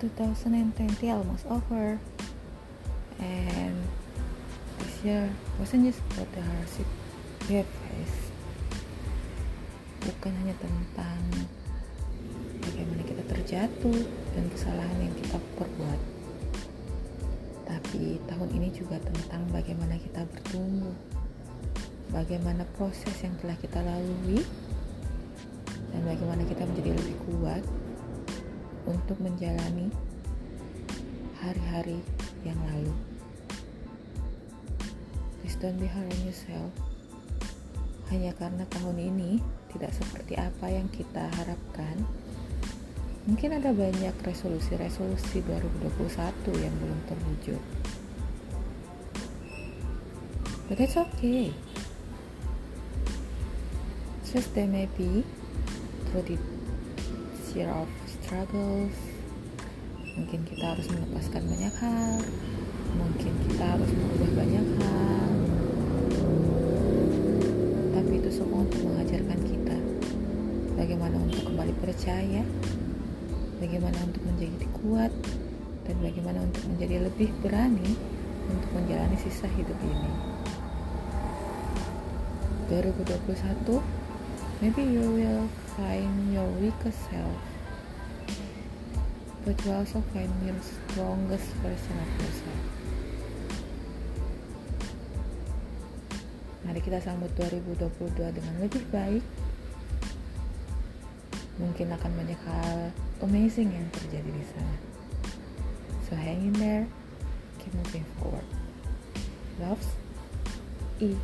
2020 almost over. And this year wasn't just about the hardship we have faced bukan hanya tentang bagaimana kita terjatuh dan kesalahan yang kita perbuat tapi tahun ini juga tentang bagaimana kita bertumbuh bagaimana proses yang telah kita lalui dan bagaimana kita menjadi lebih kuat untuk menjalani hari-hari yang lalu. Please don't be hard on yourself. Hanya karena tahun ini tidak seperti apa yang kita harapkan. Mungkin ada banyak resolusi-resolusi 2021 yang belum terwujud. But that's okay. Just there may be through the year of struggles. Mungkin kita harus melepaskan banyak hal. Mungkin kita harus mengubah banyak hal. Tapi itu semua untuk mengajarkan kita. Bagaimana untuk kembali percaya? Bagaimana untuk menjadi kuat? Dan bagaimana untuk menjadi lebih berani untuk menjalani sisa hidup ini? 2021 maybe you will find your weakest self, but you also find your strongest version of yourself. Mari kita sambut 2022 dengan lebih baik. Mungkin akan banyak hal amazing yang terjadi di sana. So hang in there, keep moving forward. Loves, E.